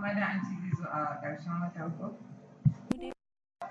Kuma da an ce zai zo a ƙarshen wata ko?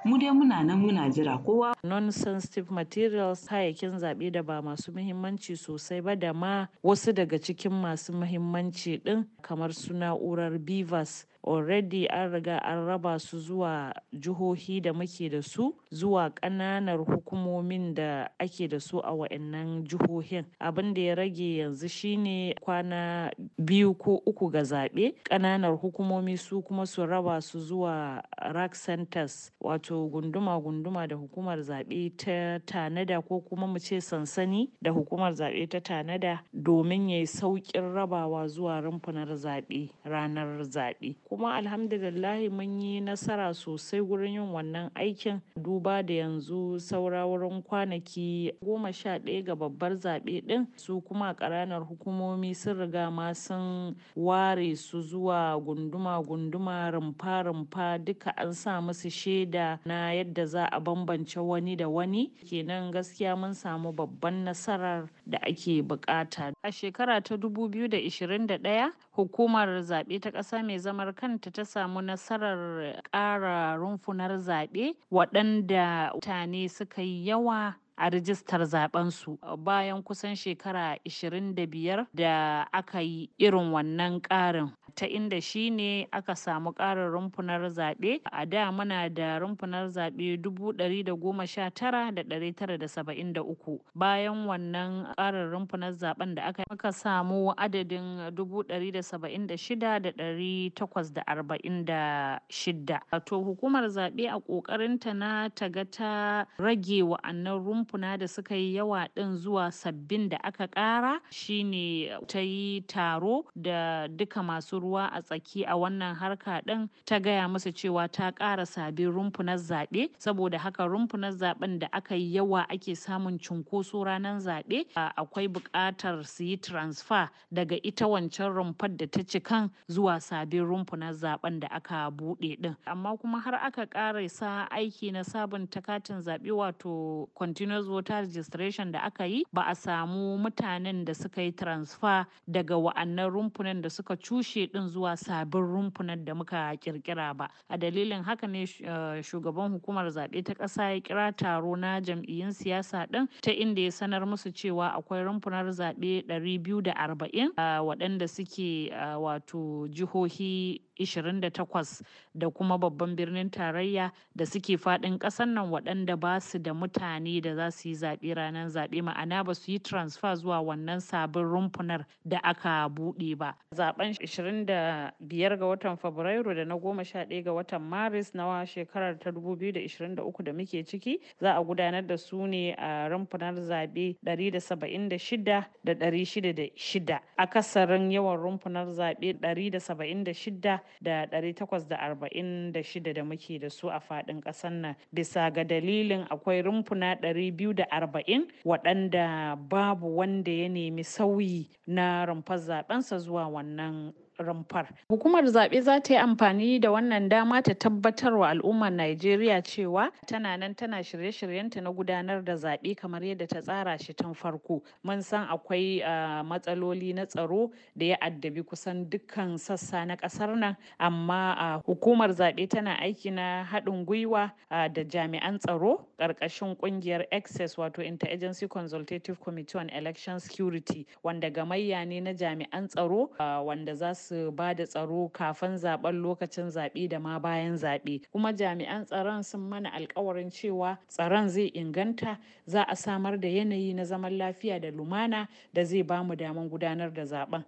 mu dai muna nan muna jira kowa non-sensitive materials kayayyakin zaɓe da ba masu muhimmanci sosai ba da ma wasu daga cikin masu muhimmanci ɗin kamar su na'urar BVAS already an riga an raba su zuwa jihohi da muke da su zuwa ƙananar hukumomin da ake da su a wa'annan jihohin. Abin da ya rage yanzu shine kwana biyu ko uku ga zaɓe. Ƙananar hukumomi su kuma su raba su zuwa rack centers wato gunduma-gunduma da hukumar zaɓe ta tanada ko kuma mu ce sansani da hukumar zaɓe ta tanada domin yayi sauƙin rabawa zuwa rumfunar zaɓe ranar zaɓe. Kuma alhamdulillahi mun yi nasara sosai wurin yin wannan aikin. Duba da yanzu saura wurin kwanaki goma sha ɗaya ga babbar zaɓe ɗin su kuma ƙananan hukumomi sun riga ma sun ware su zuwa gunduma-gunduma rumfa-rumfa duka an sa musu shaida na yadda za a bambance wani da wani. Kenan gaskiya mun samu babban nasarar da ake buƙata. A shekara ta 2021 hukumar zaɓe ta ƙasa mai zamar kanta ta samu nasarar ƙara rumfunar zaɓe waɗanda mutane suka yi yawa a rijistar zaɓensu. Bayan kusan shekara 25 da aka yi irin wannan ƙarin ta inda shi ne aka samu ƙarin rumfunar zaɓe. A da muna da rumfunar zaɓe dubu ɗari da goma sha tara da ɗari tara da saba'in da uku. Bayan wannan ƙarin rumfunar zaɓen da aka aka samu adadin dubu ɗari da saba'in da shida da ɗari takwas da arba'in da shida to hukumar zaɓe a ƙoƙarinta na ta ga ta rage wa'annan rumfuna da suka yi yawa ɗin zuwa sabbin da aka ƙara shine ta yi taro da duka masu ruwa a tsaki a wannan harka ɗin ta gaya musu cewa ta ƙara sabbin rumfunar zaɓe. Saboda haka rumfunar zaɓen da aka yi yawa ake samun cunkoso ranar zaɓe. Akwai buƙatar su yi transfer daga ita wancan rumfar da ta cikan zuwa sabbin rumfunar zaɓen da aka buɗe ɗin. Amma kuma har aka ƙara sa aiki na sabunta katin zaɓe wato continuous voter registration da aka yi ba a samu mutanen da suka yi transfer daga wa'annan rumfunan da suka cushe ɗin zuwa sabbin rumfunan da muka ƙirƙira ba. A dalilin haka ne shugaban hukumar zaɓe ta ƙasa ya kira taro na jam'iyyun siyasa ɗin ta inda ya sanar musu cewa akwai rumfunar zaɓe ɗari biyu da arba'in waɗanda suke wato jihohi 28 da kuma babban birnin tarayya da suke faɗin ƙasar nan waɗanda ba su da mutane da za su yi zaɓe ranar zaɓe. Ma'ana ba su yi transfer zuwa wannan sabon rumfunar da aka buɗe ba. Zaben 25 ga watan fabrairu da na 11 ga watan maris na shekarar ta 2023 da muke ciki za a gudanar da su ne a rumfunar zaɓe 176 da 606 akasarin yawan rumfunar zaɓe 176 da 846 da muke da su a faɗin ƙasar nan. Bisa ga dalilin akwai rumfuna 240 waɗanda babu wanda ya nemi sauyi na rumfar zaɓensa zuwa wannan rumfar. Hukumar zaɓe za ta yi amfani da wannan dama ta tabbatar wa al'ummar Najeriya cewa tana nan tana shirye-shiryenta na gudanar da zaɓe kamar yadda ta tsara shi tun farko. Mun san akwai matsaloli na tsaro da ya addabi kusan dukkan sassa na ƙasar nan amma hukumar zaɓe tana aiki na haɗin gwiwa da jami'an tsaro ƙarƙashin ƙungiyar access wato interagency consultative committee on election security wanda gamayya ne na jami'an tsaro wanda za su su ba da tsaro kafin zaɓen lokacin zaɓe da ma bayan zaɓe. Kuma jami'an tsaron sun mana alkawarin cewa tsaron zai inganta za a samar da yanayi na zaman lafiya da lumana da zai ba mu daman gudanar da zaɓen